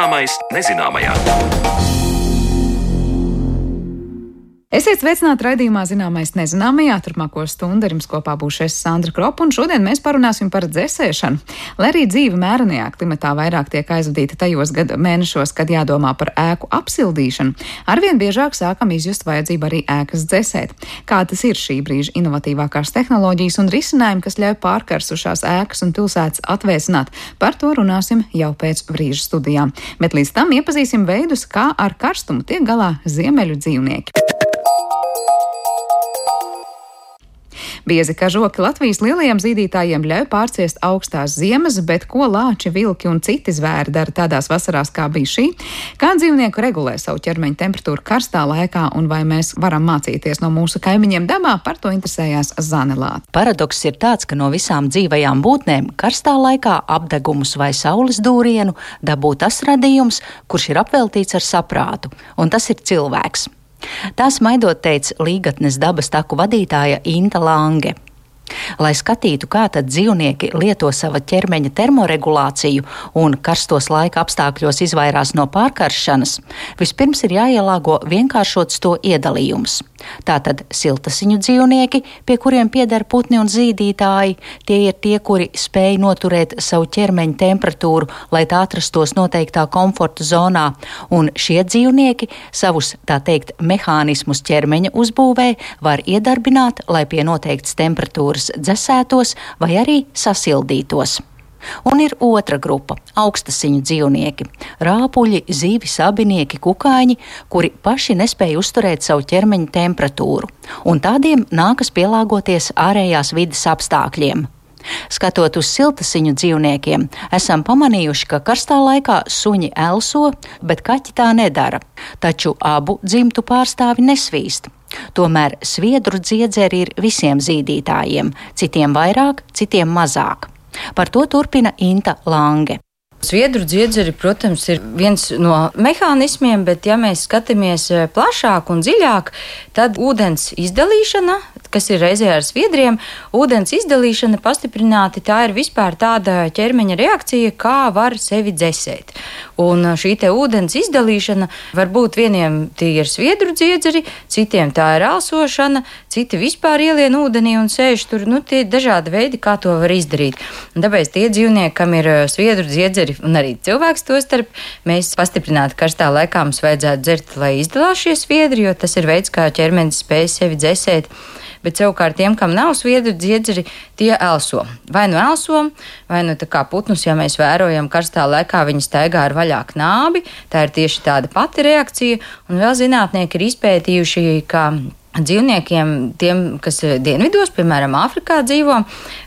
Zināmais nezināmajā. Esiet sveicināti raidījumā Zināmais nezināmajā. Turpmāko stundu ar jums kopā būšu es Sandra Kropa, un šodien mēs parunāsim par dzēsēšanu. Lai arī dzīve mērenajā klimatā vairāk tiek aizvadīta tajos gada mēnešos, kad jādomā par ēku apsildīšanu, arvien biežāk sākam izjust vajadzību arī ēkas dzēsēt. Kā tas ir šī brīža inovatīvākās tehnoloģijas un risinājumi, kas ļauj pārkarsušās ēkas un pilsētas atvēsināt, par to runāsim jau pēc brīža studijām. Bet līdz tam iepazīsim veidus, kā ar karstumu tiek galā ziemeļu dzīvnieki. Biezi kažoki Latvijas lielajiem zīdītājiem ļauj pārciest augstās ziemas, bet ko lāči, vilki un citi zvēri dara tādās vasarās, kā bija šī? Kā dzīvnieku regulē savu ķermeņa temperatūru karstā laikā un vai mēs varam mācīties no mūsu kaimiņiem dabā, par to interesējās Zanelāte. Paradoks ir tāds, ka no visām dzīvajām būtnēm karstā laikā apdegumus vai saules dūrienu dabū tas radījums, kurš ir apveltīts ar saprātu, un tas ir cilvēks. Tā smaidot teica Līgatnes dabas taku vadītāja Inta Lange. Lai skatītu, kā tad dzīvnieki lieto sava ķermeņa termoregulāciju un karstos laika apstākļos izvairās no pārkaršanas, vispirms ir jāielāgo vienkāršots to iedalījums. Tātad siltasiņu dzīvnieki, pie kuriem pieder putni un zīdītāji, tie ir tie, kuri spēj noturēt savu ķermeņa temperatūru, lai tā atrastos noteiktā komforta zonā, un šie dzīvnieki savus, tā teikt, mehānismus ķermeņa uzbūvē var iedarbināt, lai pie noteiktas temperatūras dzesētos vai arī sasildītos. Un ir otra grupa - augstasiņu dzīvnieki - rāpuļi, zīvi, sabinieki, kukaiņi, kuri paši nespēja uzturēt savu ķermeņa temperatūru, un tādiem nākas pielāgoties ārējās vidas apstākļiem. Skatot uz siltasiņu dzīvniekiem, esam pamanījuši, ka karstā laikā suņi elso, bet kaķi tā nedara. Taču abu dzimtu pārstāvi nesvīst. Tomēr sviedru dziedzeri ir visiem zīdītājiem, citiem vairāk, citiem mazāk. Par to turpina Inta Lange. Sviedru dziedzeri, protams, ir viens no mehānismiem, bet, ja mēs skatāmies eh, plašāk un dziļāk, tad ūdens izdalīšana, kas ir reizē ar sviedriem, ūdens izdalīšana pastiprināti tā ir vispār tāda ķermeņa reakcija, kā var sevi dzēsēt. Un šī te ūdens izdalīšana var būt vieniem tie ir sviedru dziedzeri, citiem tā ir elsošana, citi vispār ielien ūdenī un sēž tur. Nu, tie dažādi veidi, kā to var izdarīt. Un tāpēc tie dzīvnieki, kam ir sviedru dziedzeri un arī cilvēks to starp, mēs pastiprināti karstā laikā mums vajadzētu dzert, lai izdalās šie sviedri, jo tas ir veids, kā ķermenis spēj sevi dzēsēt bet savukārt tiem, kam nav sviedru dziedzeri, tie elso. Vai nu elso, vai nu tā kā putnus, ja mēs vērojam karstā laikā, viņi staigā ar vaļā knābi. Tā ir tieši tāda pati reakcija, un vēl zinātnieki ir izpētījuši, ka dzīvniekiem, tiem, kas dienvidos, piemēram, Āfrikā dzīvo,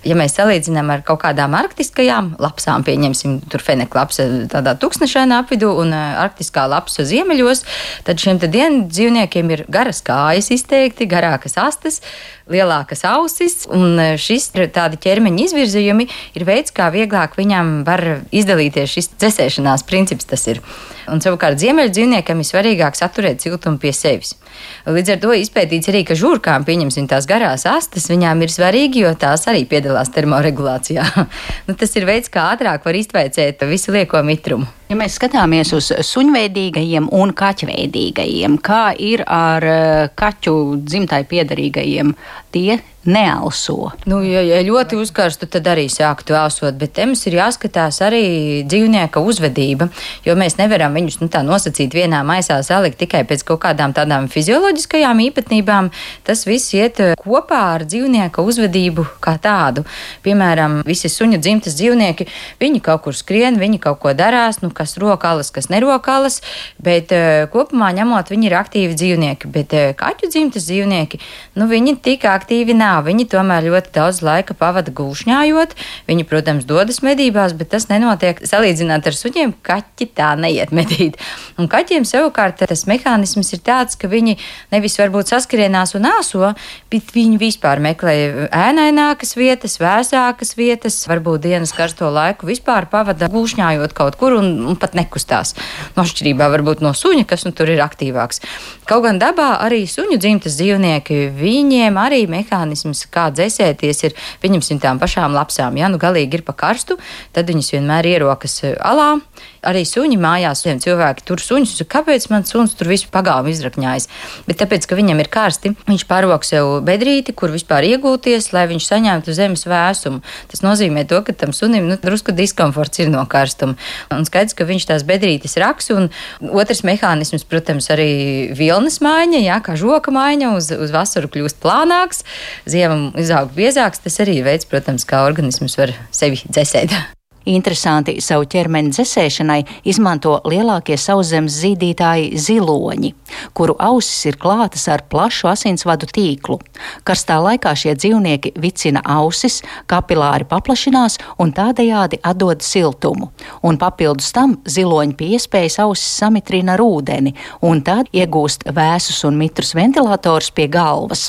ja mēs salīdzinām ar kaut kādām arktiskajām lapsām, pieņemsim, tur feneklapsa tādā tūkstnešainā apvidū un arktiskā lapsa ziemeļos, tad šiem te dienu dzīvniekiem ir garas kājas izteikti, garākas astes, lielākas ausis, un šis tādi ķermeņa izvirzījumi ir veids, kā vieglāk viņam var izdalīties šis dzēsēšanās princips tas ir. Un savukārt ziemeļu dzīvniekam ir svarīgāk saturēt siltumu pie sevis. Līdz ar to izpētīts arī, ka žurkām, pieņemsim tās garās astes, viņām ir svarīgi, jo tās arī piedalās termoregulācijā. nu, tas ir veids, kā ātrāk var iztveicēt visu lieko mitrumu. Ja mēs skatāmies uz suņveidīgajiem un kaķveidīgajiem, kā ir ar eh, kaķu dzimtai piedarīgajiem, tie neelso. Nu, ja, ja ļoti uzkarstu, tad arī sāktu elsot, bet te mums ir jāskatās arī dzīvnieka uzvedība, jo mēs nevaram viņus nu, tā nosacīt vienā maisā salikt tikai pēc kaut kādām tādām fizioloģiskajām īpatnībām. Tas viss iet eh, kopā ar dzīvnieka uzvedību kā tādu. Piemēram, visi suņu dzimtas dzīvnieki, viņi kaut kur skrien, viņi kaut ko darās, nu, kas rokalas, kas nerokalas, bet uh, kopumā ņemot, viņi ir aktīvi dzīvnieki, bet uh, kaķu dzimtas dzīvnieki, nu, viņi tik aktīvi nav nav. Viņi tomēr ļoti daudz laika pavada gūšņājot. Viņi, protams, dodas medībās, bet tas nenotiek salīdzināt ar suņiem. Kaķi tā neiet medīt. Un kaķiem savukārt tas mehānisms ir tāds, ka viņi nevis varbūt saskarienās un āso, bet viņi vispār meklē ēnainākas vietas, vēsākas vietas, varbūt dienas karsto laiku vispār pavada gūšņājot kaut kur un, un pat nekustās. No atšķirībā varbūt no suņa, kas nu tur ir aktīvāks. Kaut gan dabā arī suņu dzimtas dzīvnieki, viņiem arī mehānisms mehānisms, kā dzēsēties, ir pieņemsim tām pašām lapsām. Ja nu galīgi ir pa karstu, tad viņas vienmēr ierokas eh, alā, arī suņi mājās, viens cilvēki tur suņus, kāpēc man suns tur visu pagāvu izrakņājas? Bet tāpēc, ka viņam ir karsti, viņš pārvok sev bedrīti, kur vispār iegūties, lai viņš saņemtu zemes vēsumu. Tas nozīmē to, ka tam sunim nu, drusku diskomforts ir no karstuma. Un skaidrs, ka viņš tās bedrītes raks, un otrs mehānisms, protams, arī vilnas maiņa, jā, kā žoka maiņa uz, uz vasaru kļūst plānāks, ziemam izaug biezāks. Tas arī veids, protams, kā organisms var sevi dzēsēt. Interesanti savu ķermeni dzēsēšanai izmanto lielākie sauszemes zīdītāji ziloņi, kuru ausis ir klātas ar plašu asinsvadu tīklu. Karstā laikā šie dzīvnieki vicina ausis, kapilāri paplašinās un tādējādi atdod siltumu. Un papildus tam ziloņi pie iespējas ausis samitrina ar ūdeni, un tad iegūst vēsus un mitrus ventilators pie galvas.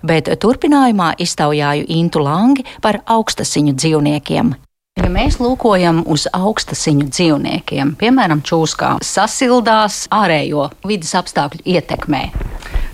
Bet turpinājumā iztaujāju Intu Langi par augstasiņu dzīvniekiem. Ja mēs lūkojam uz augstasiņu dzīvniekiem, piemēram, čūskām, sasildās ārējo vidas apstākļu ietekmē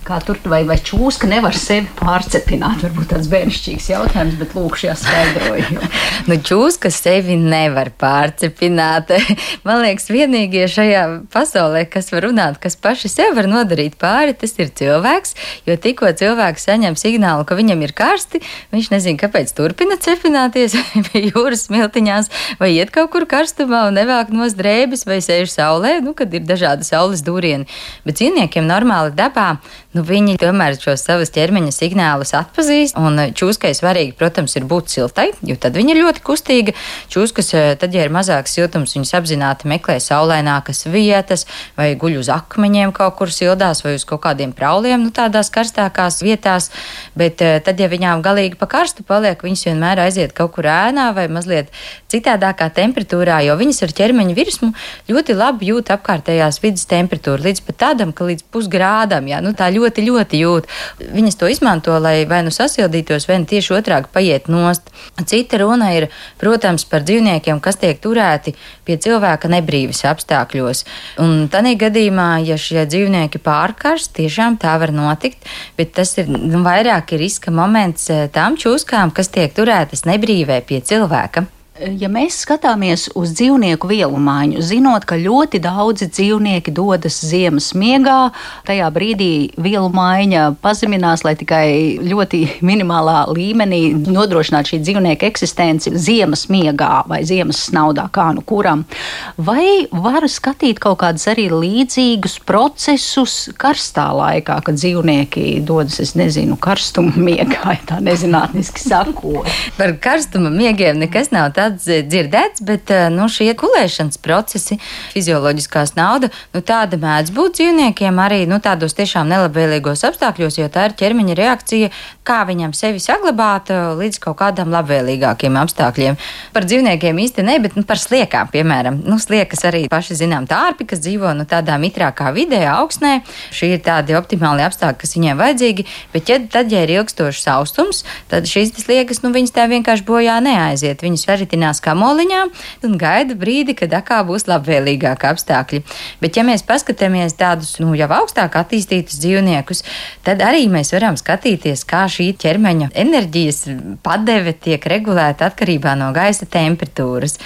kā tur vai, vai čūska nevar sevi pārcepināt. Varbūt tāds bērnišķīgs jautājums, bet lūkšu jāskaidroju. nu, čūska sevi nevar pārcepināt. Man liekas, vienīgie šajā pasaulē, kas var runāt, kas paši sev var nodarīt pāri, tas ir cilvēks. Jo tikko cilvēks saņem signālu, ka viņam ir karsti, viņš nezina, kāpēc turpina cepināties pie jūras smiltiņās, vai iet kaut kur karstumā un nevāk no drēbes, vai sēž saulē, nu, kad ir dažādi saules dūrieni. Bet dzīvniekiem normāli dabā nu, viņi tomēr šos savus ķermeņa signālus atpazīst. Un eh, čūskai svarīgi, protams, ir būt siltai, jo tad viņa ir ļoti kustīga. Čūskas, eh, tad, ja ir mazāks siltums, viņas apzināti meklē saulainākas vietas, vai guļ uz akmeņiem kaut kur sildās, vai uz kaut kādiem prauliem, nu, tādās karstākās vietās. Bet eh, tad, ja viņām galīgi pa karstu paliek, viņas vienmēr aiziet kaut kur ēnā vai mazliet citādākā temperatūrā, jo viņas ar ķermeņa virsmu ļoti labi jūt apkārtējās vidas temperatūru, līdz pat tādam, ka līdz pusgrādam, jā, nu, tā ļoti ļoti, ļoti jūt. Viņas to izmanto, lai vai nu sasildītos, vai nu tieši otrādi paiet nost. Cita runa ir, protams, par dzīvniekiem, kas tiek turēti pie cilvēka nebrīvis apstākļos. Un tādā gadījumā, ja šie dzīvnieki pārkars, tiešām tā var notikt, bet tas ir nu, vairāk ir riska moments eh, tām čūskām, kas tiek turētas nebrīvē pie cilvēka. Ja mēs skatāmies uz dzīvnieku vielu maiņu, zinot, ka ļoti daudzi dzīvnieki dodas ziemas miegā, tajā brīdī vielu maiņa pazeminās, lai tikai ļoti minimālā līmenī nodrošinātu šī dzīvnieka eksistenci ziemas miegā vai ziemas snaudā, kā nu kuram. Vai var skatīt kaut kādus arī līdzīgus procesus karstā laikā, kad dzīvnieki dodas, es nezinu, karstuma miegā, ja tā nezinātniski sakot? Par karstuma miegiem nekas nav tāds dzirdēts, bet eh, nu, šie kulēšanas procesi, fizioloģiskās nauda, nu, tāda mēdz būt dzīvniekiem arī nu, tādos tiešām nelabvēlīgos apstākļos, jo tā ir ķermeņa reakcija, kā viņam sevi saglabāt eh, līdz kaut kādam labvēlīgākiem apstākļiem. Par dzīvniekiem īsti ne, bet nu, par sliekām, piemēram, nu, sliekas arī paši zinām tārpi, kas dzīvo nu, tādā mitrākā vidē, augsnē. Šī ir tādi optimāli apstākļi, kas viņiem vajadzīgi, bet ja, tad, ja ir ilgstošs sausums, tad šīs sliekas, nu, viņas tā vienkārši bojā neaiziet. Viņas arī ritinās kamoliņā un gaida brīdi, kad akā būs labvēlīgāki apstākļi. Bet, ja mēs paskatāmies tādus nu, jau augstāk attīstītus dzīvniekus, tad arī mēs varam skatīties, kā šī ķermeņa enerģijas padeve tiek regulēta atkarībā no gaisa temperatūras.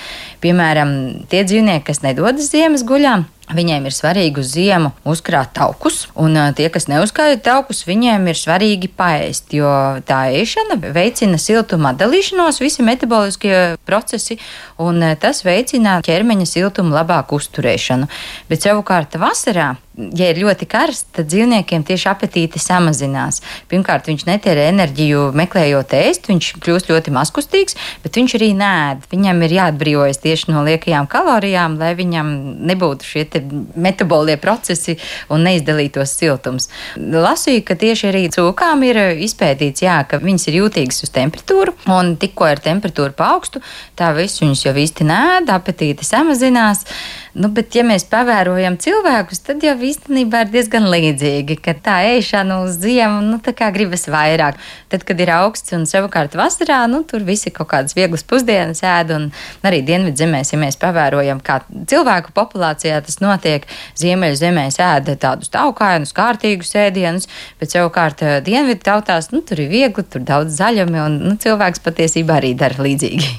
Piemēram, tie dzīvnieki, kas nedodas ziemas guļām, Viņiem ir svarīgi uz ziemu uzkrāt taukus, un tie, kas neuzkrāj taukus, viņiem ir svarīgi paēst, jo tā ēšana veicina siltuma atdalīšanos, visi metaboliskie procesi, un tas veicina ķermeņa siltuma labāku uzturēšanu. Bet savukārt vasarā ja ir ļoti karsts, tad dzīvniekiem tieši apetīte samazinās. Pirmkārt, viņš netērē enerģiju meklējot ēst, viņš kļūst ļoti maskustīgs, bet viņš arī nēd. Viņam ir jāatbrīvojas tieši no liekajām kalorijām, lai viņam nebūtu šie metabolie procesi un neizdalītos siltums. Lasīju, ka tieši arī cūkām ir izpētīts, jā, ka viņas ir jūtīgas uz temperatūru, un tikko ir temperatūra paaugstu, tā visu viņas jau īsti nēd, apetīte samazinās. Nu, bet, ja mēs pavērojam cilvēkus, tad jau īstenībā ir diezgan līdzīgi, ka tā ēšana uz ziemu, nu, gribas vairāk. Tad, kad ir augsts un savukārt vasarā, nu, tur visi kaut kādas vieglas pusdienas ēd, un arī dienvidzemēs, ja mēs pavērojam, kā cilvēku populācijā tas notiek, ziemeļzemēs ēda tādus taukainus, kārtīgus ēdienus, bet savukārt eh, dienvidu tautās, nu, tur ir viegli, tur daudz zaļumi, un nu, cilvēks patiesībā arī dara līdzīgi.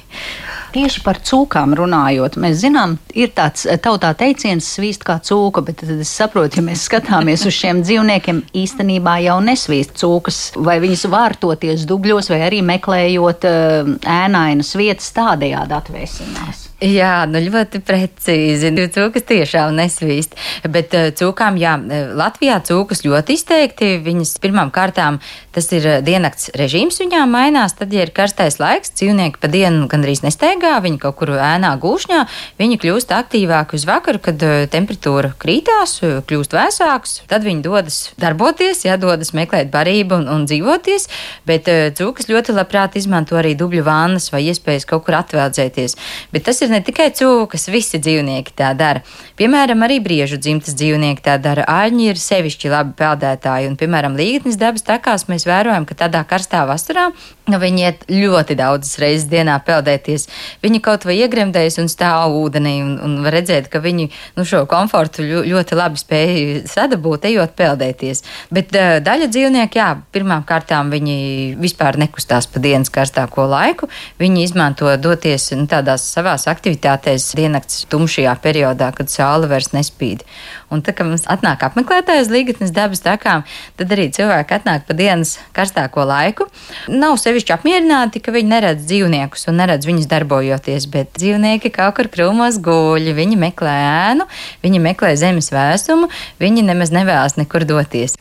Tieši par cūkām runājot, mēs zinām, ir tāds eh, tautā teiciens svīst kā cūka, bet tad es saprotu, ja mēs skatāmies uz šiem dzīvniekiem, īstenībā jau nesvīst cūkas, vai viņas vārtoties dubļos, vai arī meklējot uh, ēnainas vietas tādējādi atvēsinās. Jā, nu ļoti precīzi. Cūkas tiešām nesvīst. Bet uh, cūkām, jā, eh, Latvijā cūkas ļoti izteikti. Viņas pirmām kārtām tas ir eh, diennakts režīms viņām mainās. Tad, ja ir karstais laiks, dzīvnieki pa dienu gandrīz nesteigā, viņi kaut kur ēnā gūšņā, viņi kļūst aktīvāki uz vakaru, kad temperatūra krītās, kļūst vēsāks. Tad viņi dodas darboties, jā, dodas meklēt barību un, un dzīvoties. Bet cūkas ļoti labprāt izmanto arī dubļu vannas vai iespējas kaut kur atveldzēties. Bet tas ir ne tikai cūkas, visi dzīvnieki tā dara. Piemēram, arī briežu dzimtas dzīvnieki tā dara. Āļņi ir sevišķi labi peldētāji, un, piemēram, līgatnes dabas takās mēs vērojam, ka tādā karstā vasarā nu, viņi iet ļoti daudzas reizes dienā peldēties. Viņi kaut vai iegremdējas un stāv ūdenī, un, un var redzēt, ka viņi nu, šo komfortu ļoti labi spēj sadabūt, ejot peldēties. Bet uh, daļa dzīvnieku, jā, pirmām kārtām viņi vispār nekustās pa dienas karstāko laiku. Viņi izmanto doties nu, tādās savās aktivitātēs aktivitātēs diennakts tumšajā periodā, kad saule vairs nespīd. Un tā, kad mums atnāk apmeklētāji uz līgatnes dabas takām, tad arī cilvēki atnāk pa dienas karstāko laiku. Nav sevišķi apmierināti, ka viņi neredz dzīvniekus un neredz viņus darbojoties, bet dzīvnieki kaut kur krūmos guļ, viņi meklē ēnu, viņi meklē zemes vēsumu, viņi nemaz nevēlas nekur doties.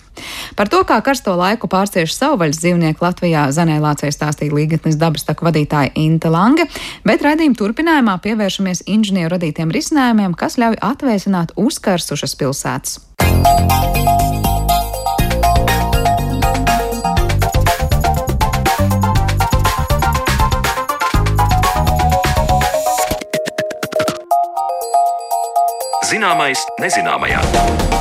Par to, kā karsto laiku pārcieš savvaļas dzīvnieku Latvijā, Zanē Lācei stāstīja līgatnes dabas taku vadītāja Inte Lange, bet raidījuma turpinājumā pievēršamies inženieru radītiem risinājumiem, kas ļauj atvēsināt uzkarsušas pilsētas. Zināmais nezināmajā.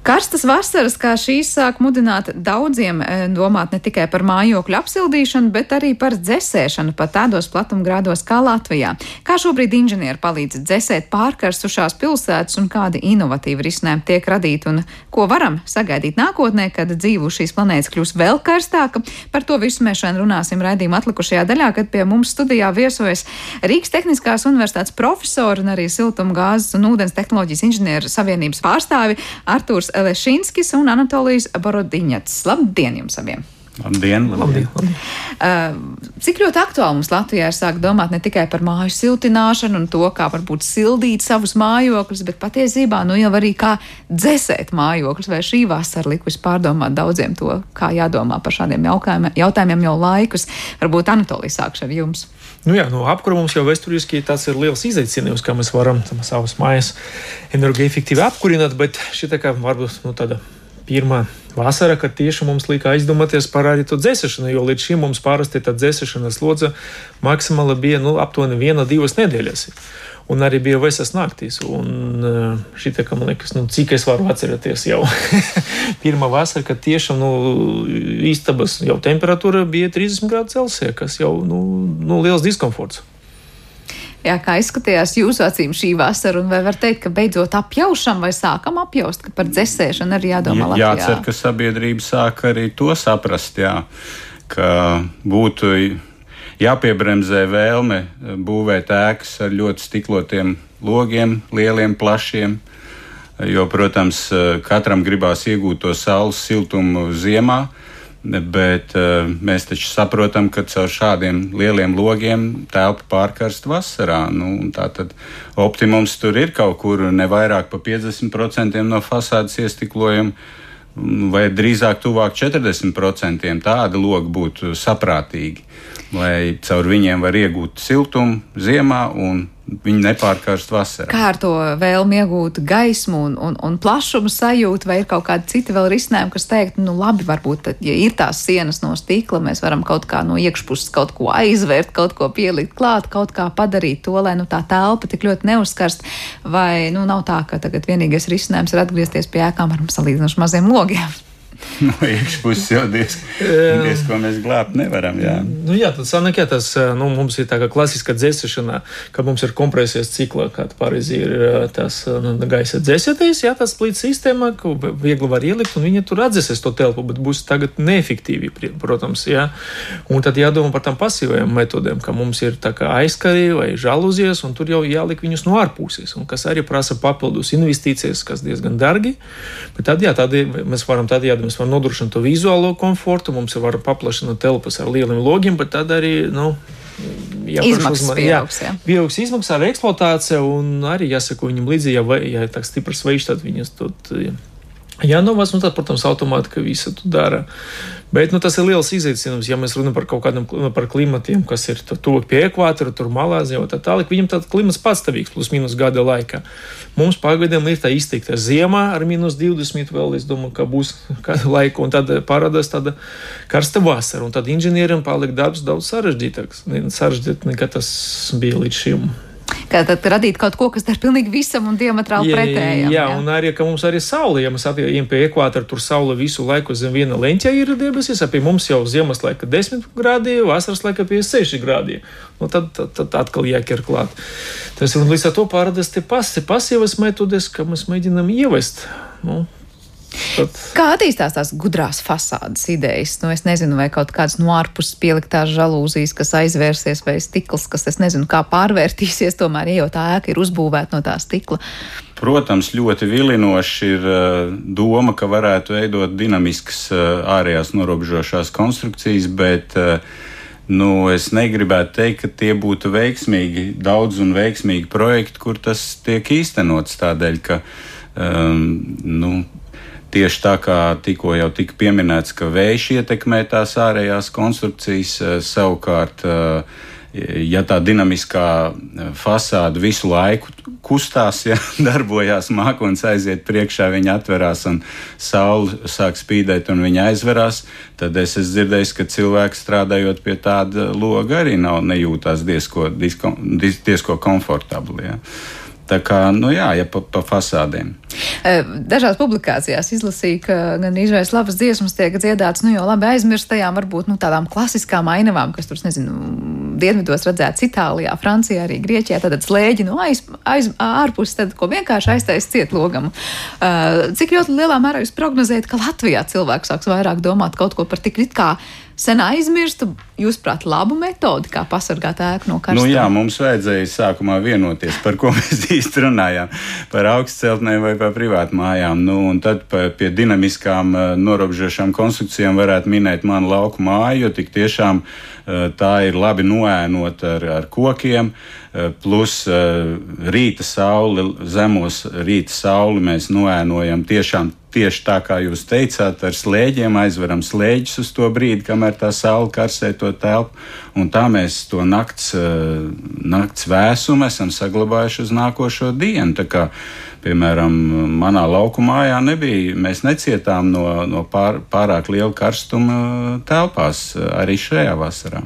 Karstas vasaras kā šīs sāk mudināt daudziem e, domāt ne tikai par mājokļu apsildīšanu, bet arī par dzēsēšanu pat tādos platumgrādos kā Latvijā. Kā šobrīd inženieri palīdz dzēsēt pārkarstušās pilsētas un kādi inovatīvi risinājumi tiek radīti un ko varam sagaidīt nākotnē, kad dzīve uz šīs planētas kļūs vēl karstāka. Par to visu mēs šodien runāsim raidījuma atlikušajā daļā, kad pie mums studijā viesojas Rīgas Tehniskās universitātes profesori un arī siltumgāzes un ūdens tehnoloģijas inženieru savienības pārstāvi Artūrs Lešinskis un Anatolijas Borodiņats. Labdien jums abiem! Labdien, labdien, labdien. Uh, cik ļoti aktuāli mums Latvijā ir sākt domāt ne tikai par māju siltināšanu un to, kā varbūt sildīt savus mājokļus, bet patiesībā nu jau arī kā dzēsēt mājokļus. Vai šī vasara likusi pārdomāt daudziem to, kā jādomā par šādiem jautājumiem jau laikus? Varbūt Anatolija sākšu ar jums. Nu jā, no apkura mums jau vēsturiski tas ir liels izaicinājums, kā mēs varam savas mājas energoefektīvi apkurināt, bet šī tā kā varbūt nu, tāda pirmā vasara, kad tieši mums lika aizdomāties par arī to dzēsēšanu, jo līdz šim mums parasti tā dzēsēšanas lodze maksimāli bija nu, aptuveni viena, divas nedēļas. Un arī bija vesels naktīs. Un eh, šī tā, man liekas, nu, cik es varu atcerēties jau pirmā vasara, kad tiešām nu, istabas jau temperatūra bija 30 grādi Celsija, kas jau nu, nu, liels diskomforts. Jā, kā izskatījās jūsu acīm šī vasara, un vai var teikt, ka beidzot apjaušam vai sākam apjaust, ka par dzēsēšanu arī jādomā Latvijā? Jācer, ka sabiedrība sāk arī to saprast, jā, ka būtu jāpiebremzē vēlme būvēt ēkas ar ļoti stiklotiem logiem, lieliem, plašiem. Jo, protams, katram gribās iegūt to saules siltumu ziemā, Bet uh, mēs taču saprotam, ka caur šādiem lieliem logiem telpa pārkarst vasarā. Nu, tā tad optimums tur ir kaut kur ne vairāk par 50% no fasādes iestiklojuma, vai drīzāk tuvāk 40%. Tāda loga būtu saprātīgi, lai caur viņiem var iegūt siltumu ziemā un viņi nepārkarst vasarā. Kā ar to vēlmi iegūt gaismu un, un, un plašumu sajūtu, vai ir kaut kādi citi vēl risinājumi, kas teikt, nu labi, varbūt, tad, ja ir tās sienas no stikla, mēs varam kaut kā no iekšpuses kaut ko aizvērt, kaut ko pielikt klāt, kaut kā padarīt to, lai nu, tā telpa tik ļoti neuzkarst, vai nu nav tā, ka tagad vienīgais risinājums ir atgriezties pie ēkām ar salīdzinoši maziem logiem. no iekšpuses jau diezko diez, mēs glābt nevaram. Jā, nu, jā tad sanāk, jā, tas nu, mums ir tā kā klasiska dzēsēšana, ka mums ir kompresijas cikla, kā pareizi ir tas nu, gaisa dzēsētais, jā, tas plīts sistēma, ko viegli var ielikt, un viņi tur atdzēsēs to telpu, bet būs tagad neefektīvi, protams, jā. Un tad jādomā par tām pasīvajām metodēm, ka mums ir tā kā aizkari vai žaluzijas, un tur jau jāliek viņus no ārpuses, un kas arī prasa papildus investīcijas, kas diezgan dārgi. Bet tad, jā, tad mēs varam, tad, jā, mēs varam nodrošināt to vizuālo komfortu, mums ir var paplašināt telpas ar lieliem logiem, bet tad arī, nu, Jā, izmaksas pieaugs. Jā, pieaugs izmaksas ar eksploatāciju, un arī jāsaka viņam līdzi, ja, ja ir tāds stiprs vējš, tad viņas tur jānovāc. Nu, tad, protams, automātiski visu tu dara. Bet nu, tas ir liels izaicinājums, ja mēs runājam par kaut kādiem par klimatiem, kas ir tuvu pie ekvatora, tur Malāzijā un tā tālāk. Viņam tāds klimats patstāvīgs, plus mīnus gada laikā. Mums pagaidām ir tā izteikta ziemā ar mīnus 20, vēl es domāju, ka būs laika, un tad parādās tāda karsta vasara, un tad inženieriem paliek darbs daudz sarežģītāks, sarežģītāk nekā tas bija līdz šim ka tad radīt kaut ko, kas dar pilnīgi visam un diametrāli pretējam. Jā, jā, un arī, ka mums arī saule, ja mēs attiekam pie ekvātora, tur saule visu laiku zem viena leņķa ir debesis, pie mums jau ziemas laika 10 grādi, vasaras laika 56 grādi. Nu, tad, tad, tad atkal jāķer klāt. Tas ir līdz ar to pārādas te pas, pasīvas metodes, ka mēs mēģinām ievest. Nu, Tad... Kā attīstās tās gudrās fasādes idejas? Nu, es nezinu, vai kaut kādas no ārpuses pieliktās žalūzijas, kas aizvērsies, vai stikls, kas, es nezinu, kā pārvērtīsies, tomēr, ja jau tā ēka ir uzbūvēta no tā stikla. Protams, ļoti vilinoši ir uh, doma, ka varētu veidot dinamiskas uh, ārējās norobežošās konstrukcijas, bet uh, nu, es negribētu teikt, ka tie būtu veiksmīgi, daudz un veiksmīgi projekti, kur tas tiek īstenots tādēļ, ka um, nu, Tieši tā kā tikko jau tika pieminēts, ka vējš ietekmē tās ārējās konstrukcijas, eh, savukārt, eh, ja tā dinamiskā eh, fasāde visu laiku kustās, ja darbojās, mākslinieks aiziet priekšā, viņa atverās un saule sāk spīdēt un viņa aizverās, tad es esmu dzirdējis, ka cilvēks strādājot pie tāda loga arī nav nejūtās diezko, diezko, diezko komfortabli. Ja. Tā kā, nu jā, ja pa, pa fasādēm. Dažās publikācijās izlasīju, ka gan izvēles labas dziesmas tiek dziedātas, nu jau labi aizmirstajām, varbūt nu, tādām klasiskām ainavām, kas tur, nezinu, dienvidos redzētas Itālijā, Francijā, arī Grieķijā, tad slēģi no aiz, aiz, ārpus, tad, ko vienkārši aiztais ciet logam. Cik ļoti lielā mērā jūs prognozējat, ka Latvijā cilvēks sāks vairāk domāt kaut ko par tik it kā sen aizmirstu, jūsuprāt, labu metodi, kā pasargāt ēku no karstuma? Nu, jā, mums vajadzēja sākumā vienoties, par ko mēs īsti runājām. Par augstceltnēm vai par privātu mājām. Nu, un tad pie dinamiskām uh, norobežošām konstrukcijām varētu minēt manu lauku māju, jo tik tiešām uh, tā ir labi noēnot ar, ar kokiem. Uh, plus rīta sauli, zemos rīta sauli mēs noēnojam tiešām tieši tā kā jūs teicāt, ar slēģiem aizveram slēģus uz to brīdi, kamēr tā saule karsē to telpu. Un tā mēs to nakts, eh, nakts vēsumu esam saglabājuši uz nākošo dienu. Tā kā, piemēram, manā laukumā nebija, mēs necietām no, no pār, pārāk liela karstuma telpās arī šajā vasarā.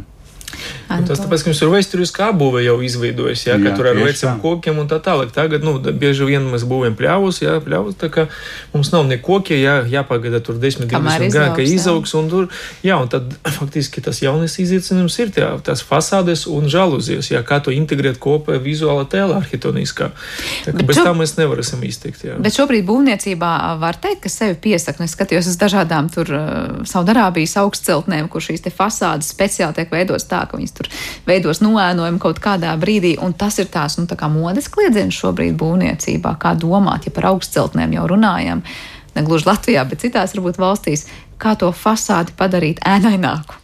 Un tas tāpēc, ka mums ir vēsturiskā apbūve jau izveidojas, jā, jā, ka tur ar veciem kokiem un tā tālāk. Tagad, nu, bieži vien mēs būvējam pļāvus, jā, pļāvus, tā kā mums nav ne koki, jā, jāpagaida tur 10, 20 gadi, ka izaugs, un tur, jā, un tad faktiski tas jaunais izaicinājums ir tie, tās fasādes un žaluzijas, jā, kā to integrēt kopā vizuālā tēlā arhitektoniskā. Tā, bez šo... tā mēs nevarēsim iztikt, jā. Bet šobrīd būvniecībā var teikt, ka sevi piesaka, nu, es skatījos uz dažādām tur Saudarābijas augstceltnēm, kur šīs te fasādes speciāli tiek veidotas tā, ka viņas tur veidos noēnojumu kaut kādā brīdī, un tas ir tās nu, tā modes kliedziens šobrīd būvniecībā, kā domāt, ja par augstceltnēm jau runājam, ne gluži Latvijā, bet citās varbūt valstīs, kā to fasādi padarīt ēnaināku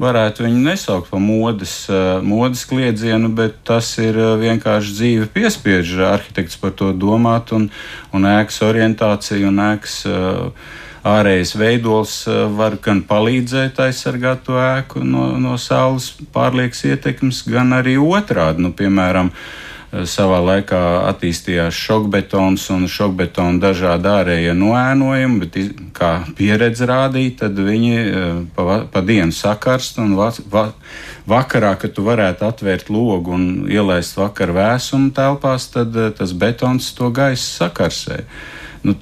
varētu viņu nesaukt par modes, eh, modes kliedzienu, bet tas ir eh, vienkārši dzīve piespiež arhitekts par to domāt un, un ēkas orientāciju un ēkas. Uh, ārējais veidols eh, var gan palīdzēt aizsargāt to ēku no, no saules pārliekas ietekmes, gan arī otrādi. Nu, piemēram, eh, savā laikā attīstījās šokbetons un šokbetona dažādi ārējie noēnojumi, bet, kā pieredze rādīja, tad viņi eh, pa, pa dienu sakarst un va, va, vakarā, kad tu varētu atvērt logu un ielaist vakar vēsumu telpās, tad tas betons to gaisu sakarsē. Nu,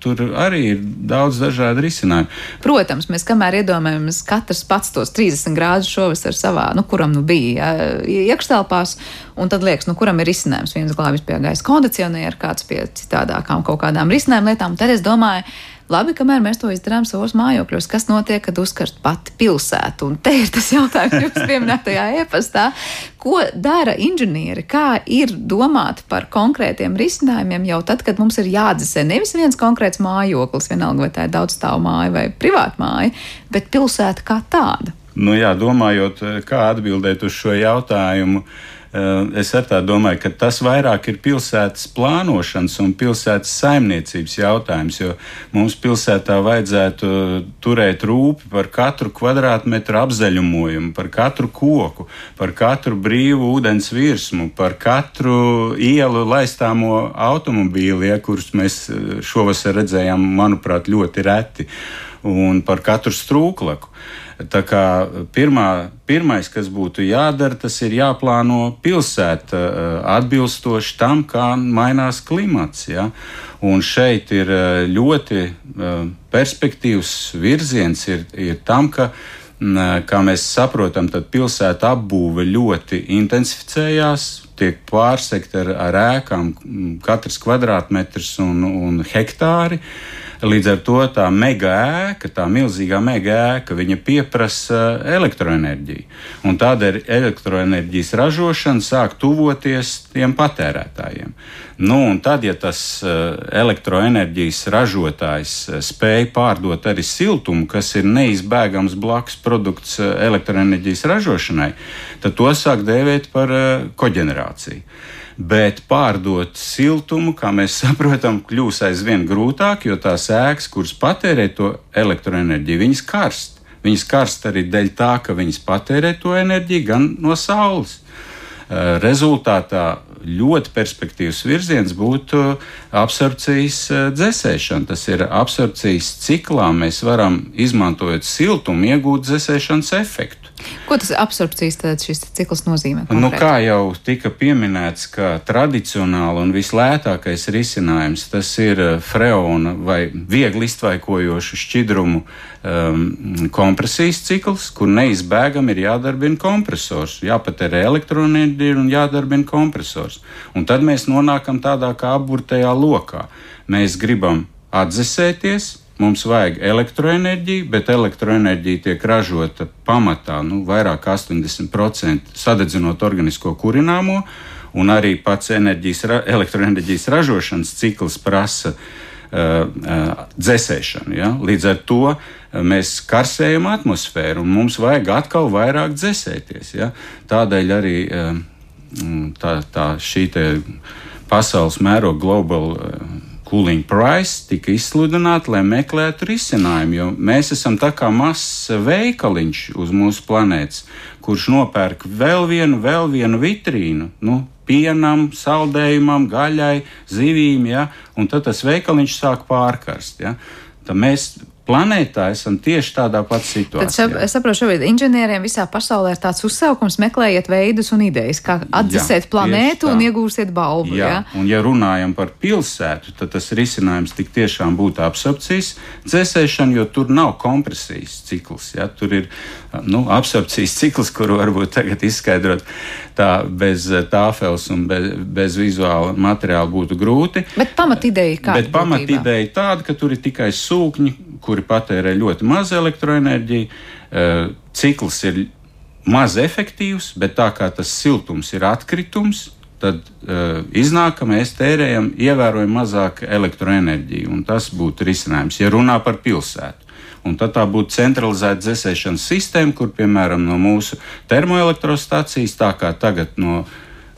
tur arī ir daudz dažādu risinājumu. Protams, mēs kamēr iedomājamies, katrs pats tos 30 grādus šovasar savā, nu, kuram nu bija ja, iekštelpās, un tad liekas, nu, kuram ir risinājums. Viens glābis pie gaisa kondicionieru, kāds pie citādākām kaut kādām risinājuma lietām. Tad es domāju, Labi, kamēr mēs to izdarām savos mājokļos, kas notiek, kad uzkarst pati pilsēta? Un te ir tas jautājums, kas pieminētajā e-pastā. Ko dara inženieri? Kā ir domāt par konkrētiem risinājumiem jau tad, kad mums ir jāatdzesē nevis viens konkrēts mājoklis, vienalga vai tā ir daudzstāvu māja vai privāta māja, bet pilsēta kā tāda? Nu jā, domājot, kā atbildēt uz šo jautājumu, Eh, es ar tā domāju, ka tas vairāk ir pilsētas plānošanas un pilsētas saimniecības jautājums, jo mums pilsētā vajadzētu turēt rūpi par katru kvadrātmetru apzaļumojumu, par katru koku, par katru brīvu ūdens virsmu, par katru ielu laistāmo automobīli, ja, kurus mēs eh, šovasar redzējām, manuprāt, ļoti reti, un par katru strūklaku. Tā kā pirmā, pirmais, kas būtu jādara, tas ir jāplāno pilsēta eh, atbilstoši tam, kā mainās klimats. Ja? Un šeit ir eh, ļoti eh, perspektīvs virziens ir, ir tam, ka kā mēs saprotam, tad pilsēta apbūve ļoti intensificējās, tiek pārsekta ar, ar ēkām, katrs kvadrātmetrs un, un hektāri. Uh, Līdz ar to tā mega ēka, tā milzīgā mega ēka, viņa pieprasa elektroenerģiju. Un tādēļ elektroenerģijas ražošana sāk tuvoties tiem patērētājiem. Nu, un tad, ja tas eh, elektroenerģijas ražotājs eh, spēj pārdot arī siltumu, kas ir neizbēgams blakus produkts eh, elektroenerģijas ražošanai, tad to sāk dēvēt par koģenerāciju bet pārdot siltumu, kā mēs saprotam, kļūs aizvien grūtāk, jo tās ēkas, kuras patērē to elektroenerģiju, viņas karst. Viņas karst arī dēļ tā, ka viņas patērē to enerģiju gan no saules. Eh, rezultātā ļoti perspektīvs virziens būtu absorpcijas eh, dzēsēšana. Tas ir absorpcijas ciklā. Mēs varam izmantojot siltumu, iegūt dzēsēšanas efektu. Ko tas absorpcijas cikls nozīmē? Konkrēt? Nu, kā jau tika pieminēts, ka tradicionāli un vislētākais risinājums tas ir eh, freona vai viegli iztvaikojošu šķidrumu um, kompresijas cikls, kur neizbēgami ir jādarbina kompresors, jāpatērē elektroenerģija un jādarbina kompresors. Un tad mēs nonākam tādā kā apburtajā lokā. Mēs gribam atdzesēties, Mums vajag elektroenerģiju, bet elektroenerģija tiek ražota pamatā nu, vairāk kā 80% sadedzinot organisko kurināmo, un arī pats enerģijas, elektroenerģijas ražošanas cikls prasa uh, uh, dzēsēšanu. Ja? Līdz ar to uh, mēs karsējam atmosfēru, un mums vajag atkal vairāk dzēsēties. Ja? Tādēļ arī uh, tā, tā šī pasaules mēroga globāla cooling price tika izsludināta, lai meklētu risinājumu, jo mēs esam tā kā mazs veikaliņš uz mūsu planētas, kurš nopērk vēl vienu, vēl vienu vitrīnu. Nu, Pienam, saldējumam, gaļai, zivīm, ja, un tad tas veikaliņš sāk pārkarst. Ja. Tad mēs planētā esam tieši tādā pat situācijā. Tad es saprotu, šobrīd inženieriem visā pasaulē ir tāds uzsaukums, meklējiet veidus un idejas, kā atdzesēt planētu un iegūsiet balvu. Jā, jā, un ja runājam par pilsētu, tad tas risinājums tik tiešām būtu absorpcijas dzēsēšana, jo tur nav kompresijas cikls. Ja? Tur ir nu, absorpcijas cikls, kuru varbūt tagad izskaidrot tā bez tāfels un bez, bez vizuāla materiāla būtu grūti. Bet pamatideja kāda? Bet pamatideja tāda, ka tur ir tikai sūkņi, kuri patērē ļoti maz elektroenerģiju. Eh, cikls ir maz efektīvs, bet tā kā tas siltums ir atkritums, tad uh, iznāk, ka mēs tērējam ievērojami mazāk elektroenerģiju. Tas būtu risinājums, ja runā par pilsētu. Un tad tā būtu centralizēta dzēsēšanas sistēma, kur piemēram no mūsu termoelektrostacijas, tā kā tagad no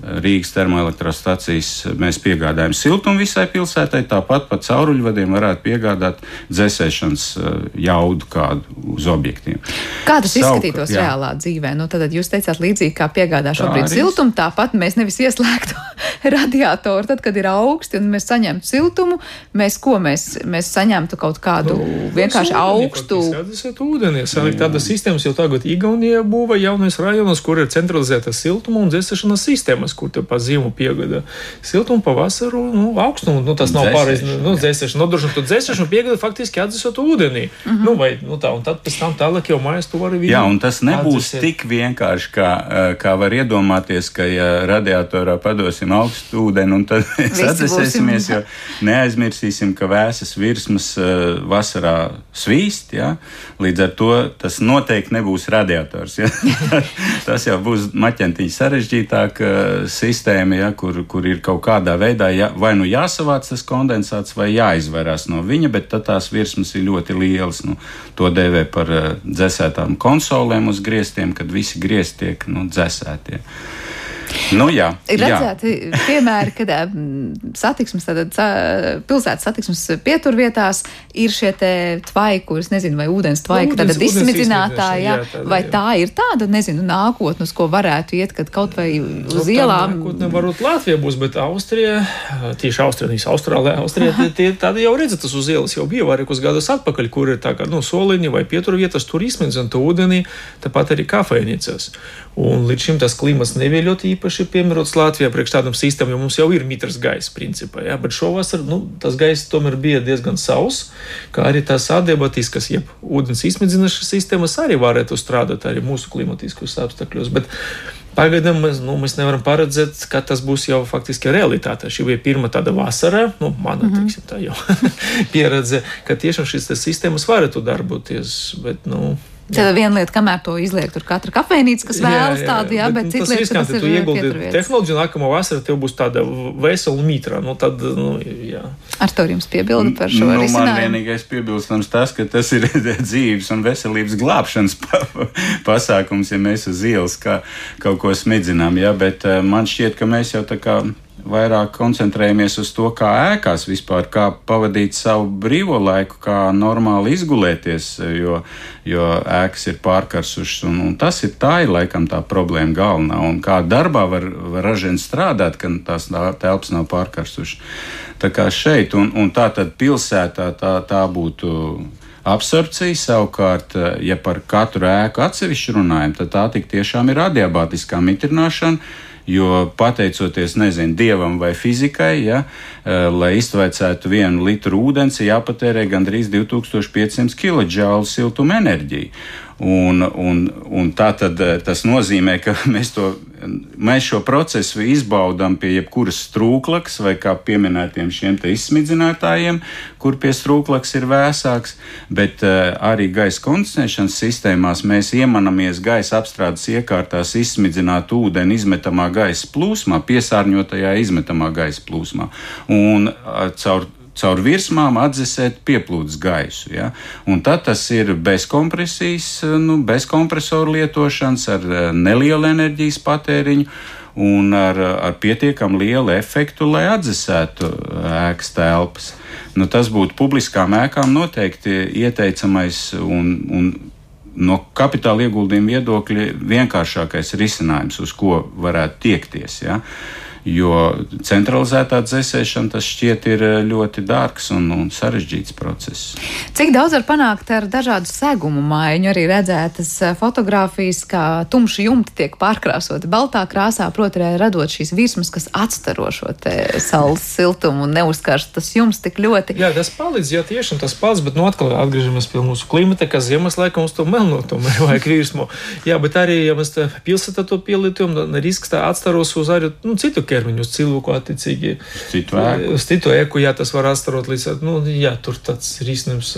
Rīgas termoelektrostacijas mēs piegādājam siltumu visai pilsētai, tāpat pa cauruļvadiem varētu piegādāt dzēsēšanas eh, jaudu kādu uz objektiem. Kā tas Sauk, izskatītos jā. reālā dzīvē? Nu, tad jūs teicāt līdzīgi, kā piegādā šobrīd tā siltumu, tāpat mēs nevis ieslēgtu radiatoru, tad, kad ir augsti un mēs saņemtu siltumu, mēs ko mēs, mēs saņemtu kaut kādu nu, vienkārši ūdeni, augstu. Atdzesēt ūdeni, salikt tādas sistēmas jau tagad Igaunijā būva jaunais rajonos, kur ir centralizēta siltuma un dzēsēšanas sistēmas kur tev pa ziemu piegada siltumu, pavasaru, nu, augstumu. Nu, tas nav pareizi. Nu, dzēsēšana, nodrošināt to dzēsēšanu, piegada faktiski atdzesot ūdenī. Mm -hmm. nu, vai, nu, tā, un tad pēc tam tālāk jau mājās tu vari vienu. Jā, un tas nebūs atdzesēt. tik vienkārši, kā, eh, kā var iedomāties, ka ja radiatorā padosim augstu ūdeni, un tad mēs atdzesēsimies, jo neaizmirsīsim, ka vēsas virsmas uh, vasarā svīst. Ja? Līdz ar to tas noteikti nebūs radiators. Ja? tas jau būs maķentiņa sarežģītāka sistēma, ja, kur, kur ir kaut kādā veidā ja, vai nu jāsavāc tas kondensāts, vai jāizvairās no viņa, bet tad tās virsmas ir ļoti lielas. Nu, to dēvē par uh, dzēsētām konsolēm uz griestiem, kad visi griezti tiek nu, dzēsēti. Ja. Nu, jā, ir redzēti jā. piemēri, kad satiksmes, tātad, pilsētas satiksmes pieturvietās ir šie tvaiki, es nezinu, vai ūdens tvaiki, tad izsmidzinātāji, jā, jā, vai jā. tā ir tāda, nezinu, nākotnes, ko varētu iet, kad kaut vai uz nu, ielām. Nākotne varbūt Latvija būs, bet Austrija, tieši Austrija, nevis Austrālija, Austrija, tie tādi jau redzat, tas uz ielas jau bija vairākus gadus atpakaļ, kur ir tā kā, nu, soliņi vai pieturvietas, tur izsmidzina to ūdeni, tāpat arī kafejnīcas. Un līdz šim tas klimats nebija ļoti īpaši piemērots Latvijā priekš tādam sistēmam, jo mums jau ir mitrs gaiss, principā. Ja? Bet šovasar nu, tas gaiss tomēr bija diezgan sauss, kā arī tās adiabatiskas, jeb ūdens izsmidzināšanas sistēmas arī varētu strādāt arī mūsu klimatiskos apstākļos. Bet Pagaidām mēs, nu, mēs nevaram paredzēt, ka tas būs jau faktiski realitāte. Šī bija pirmā tāda vasara, nu, mana mm -hmm. tā jau pieredze, ka tiešām šīs sistēmas varētu darboties. Bet, nu, Tad viena lieta, kamēr to izliek, tur katra kafejnīca, kas vēlas jā, jā, tādu, jā, bet, bet cita lieta, kas ir ieguldīt tehnoloģiju, nākamā vasara tev būs tāda vesela mītra. Nu, tad, nu, jā. Ar to jums piebildu par šo nu, risinājumu? Man vienīgais piebilstams tas, ka tas ir dzīves un veselības glābšanas pasākums, ja mēs uz ielas kā, kaut ko smidzinām, jā, bet uh, man šķiet, ka mēs jau tā kā vairāk koncentrējamies uz to, kā ēkās vispār, kā pavadīt savu brīvo laiku, kā normāli izgulēties, jo, jo ēkas ir pārkarsušas. Un, un tas ir tā, ir laikam tā problēma galvenā. Un kā darbā var, var ražien strādāt, kad tās telpas nav pārkarsušas. Tā kā šeit, un, un tā tad pilsētā tā, tā būtu absorpcija. Savukārt, ja par katru ēku atsevišķi runājam, tad tā tik tiešām ir adiabātiskā mitrināšana Jo pateicoties, nezinu, dievam vai fizikai, ja, eh, lai iztvaicētu vienu litru ūdens, jāpatērē gandrīz 2500 kJ siltuma enerģija. Un, un, un tā tad eh, tas nozīmē, ka mēs, to, mēs šo procesu izbaudām pie jebkuras strūklakas vai kā pieminētiem šiem izsmidzinātājiem, kur pie strūklakas ir vēsāks, bet uh, arī gaisa kondicionēšanas sistēmās mēs iemanamies gaisa apstrādes iekārtās izsmidzināt ūdeni izmetamā gaisa plūsmā, piesārņotajā izmetamā gaisa plūsmā. Un caur caur virsmām atdzesēt pieplūdes gaisu. Ja? Un tad tas ir bez kompresijas, nu, bez kompresoru lietošanas, ar eh, nelielu enerģijas patēriņu un ar, ar pietiekami lielu efektu, lai atdzesētu eh, ēkas telpas. Nu, tas būtu publiskām ēkām noteikti ieteicamais un, un no kapitāla ieguldījuma viedokļa vienkāršākais risinājums, uz ko varētu tiekties. Ja? Uh, Jo centralizētā dzēsēšana tas šķiet ir eh, ļoti dārgs un, un sarežģīts process. Cik daudz var panākt ar dažādu segumu maiņu? Arī redzētas eh, fotogrāfijas, kā tumši jumti tiek pārkrāsoti baltā krāsā, proti, radot šīs virsmas, kas atstaro šo saules siltumu un neuzkārst tas jums tik ļoti. Jā, tas palīdz, jā, tiešām tas palīdz, bet nu atkal atgriežamies pie mūsu klimata, kas ziemas laikā mums to melno tomēr vajag virsmu. Jā, bet arī, ja mēs pilsētā to pielietojam, risks tā atstaros uz arī nu, citu ķermeņu uz cilvēku attiecīgi. Citu ēku. Uz citu ēku, jā, tas var astarot līdz, nu, jā, tur tāds risinājums,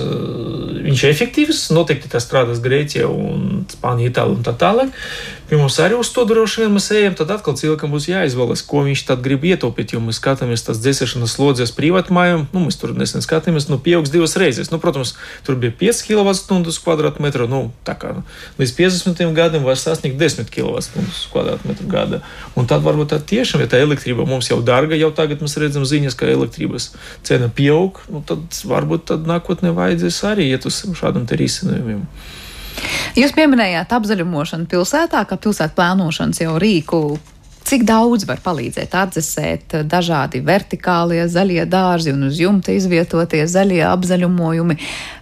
viņš ir efektīvs, noteikti tas strādās Grieķijā un Spānijā, Itālijā un tā tālāk. Pie mums arī uz to droši vien mēs ejam, tad atkal cilvēkam būs jāizvēlas, ko viņš tad grib ietaupīt, jo mēs skatāmies tās dzēsēšanas slodzes privātmājām, nu, mēs tur nesen skatījāmies, nu, pieaugs divas reizes. Nu, protams, tur bija 5 kWh uz kvadrātmetru, nu, tā kā nu, līdz 50 gadiem var sasniegt 10 kWh uz kvadrātmetru gada. Un tad varbūt tā tiešām, ja tā elektrība mums jau dārga, jau tagad mēs redzam ziņas, ka elektrības cena pieaug, nu, tad varbūt tad nākotnē vajadzēs arī iet uz šādam te risinājumiem. Jūs pieminējāt apzaļumošanu pilsētā, kā pilsētu plānošanas jau rīku. Cik daudz var palīdzēt atdzesēt dažādi vertikālie zaļie dārzi un uz jumta izvietotie zaļie apzaļumojumi?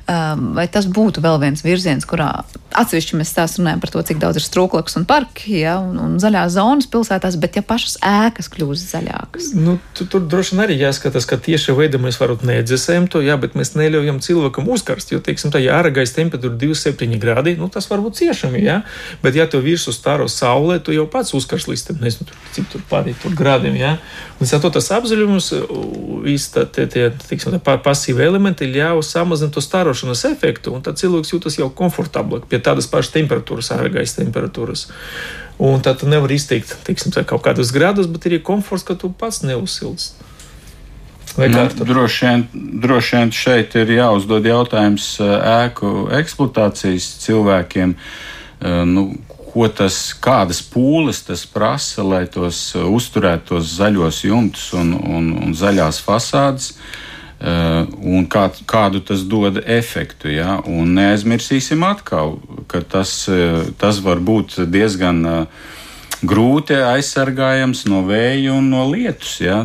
Vai tas būtu vēl viens virziens, kurā atsevišķi mēs stāstām runājam par to, cik daudz ir strūklakas un parki ja, un, un zaļās zonas pilsētās, bet ja pašas ēkas kļūst zaļākas? Nu, tu, tur droši vien arī jāskatās, ka tieši veidā mēs varam nedzēsēt to, jā, bet mēs neļaujam cilvēkam uzkarst, jo, teiksim, tā ārgais temperatūra 27 grādi, nu, tas var būt ciešami, jā, bet ja tu virsū stāro saulē, tu jau pats uzkarst līdz tam, nezinu, tur, cik tur pārīt tur grādiem, jā. Un tā, tas apzaļums, tā, tie, tie, teiksim, tā pasīvi elementi ļauj samazināt to starošanas efektu, un tad cilvēks jūtas jau komfortablāk pie tādas pašas temperatūras, ārgaisa temperatūras. Un tad tu nevari izteikt teiksim, kaut kādus grādus, bet ir komforts, ka tu pats neuzsilst. Nu, droši, vien, droši vien šeit ir jāuzdod jautājums ēku eksploatācijas cilvēkiem. Nu, ko tas, kādas pūles tas prasa, lai tos uzturētu tos zaļos jumtus un, un, un zaļās fasādes. Uh, Eh, un kā, kādu tas dod efektu. Ja? Un neaizmirsīsim atkal, ka tas, eh, tas var būt diezgan eh, grūti aizsargājams no vēja un no lietus. Ja?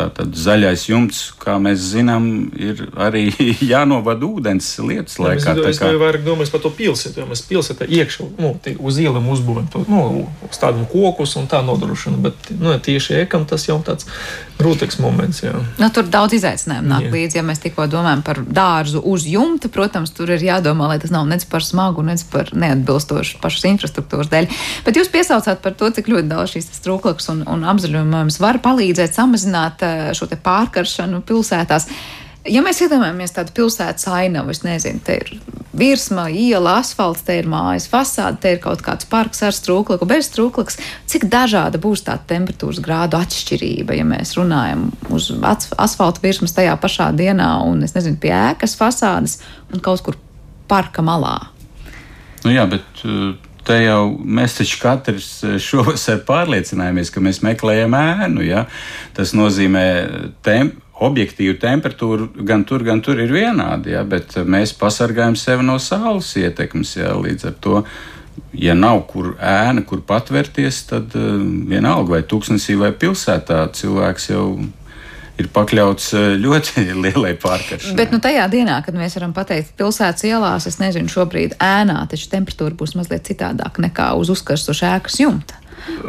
Tātad zaļais jumts, kā mēs zinām, ir arī jānovada ūdens lietas Jā, laikā. Es, es kā... vairāk domāju par to pilsētu, jo mēs pilsētā iekšā nu, uz ielām uzbūvējam to nu, tādiem kokus un tā nodrošina. Bet nu, tieši ekam tas jau tāds grūtīgs moments. Jā. Nu, tur daudz izaicinājumu nāk jā. līdzi. Ja mēs tikko domājam par dārzu uz jumta, protams, tur ir jādomā, lai tas nav nec par smagu, nec par neatbilstošu pašas infrastruktūras dēļ. Bet jūs piesaucāt par to, cik ļoti daudz šīs trūklaks un, un apzaļojums var palīdzēt samazināt šo pārkaršanu pilsētās. Ja mēs iedomājamies tādu pilsētas ainavu, es nezinu, te ir virsma, iela, asfalts, te ir mājas fasāde, te ir kaut kāds parks ar strūklaku, bez strūklakas. Cik dažāda būs tā temperatūras grādu atšķirība, ja mēs runājam uz asfalta virsmas tajā pašā dienā un, es nezinu, pie ēkas fasādes un kaut kur parka malā? Nu jā, bet uh, te jau mēs taču katrs eh, šovasar pārliecinājāmies, ka mēs meklējam ēnu. Ja? Tas nozīmē tem, objektīvu temperatūru gan tur, gan tur ir vienādi, ja? bet mēs pasargājam sevi no saules ietekmes. Ja? Līdz ar to, ja nav kur ēna, kur patvērties, tad uh, vienalga vai tūkstnesī vai pilsētā cilvēks jau ir pakļauts eh, ļoti lielai pārkaršanai. Bet nu, tajā dienā, kad mēs varam pateikt, pilsētas ielās, es nezinu, šobrīd ēnā, taču temperatūra būs mazliet citādāka nekā uz uzkarstuša ēkas jumta.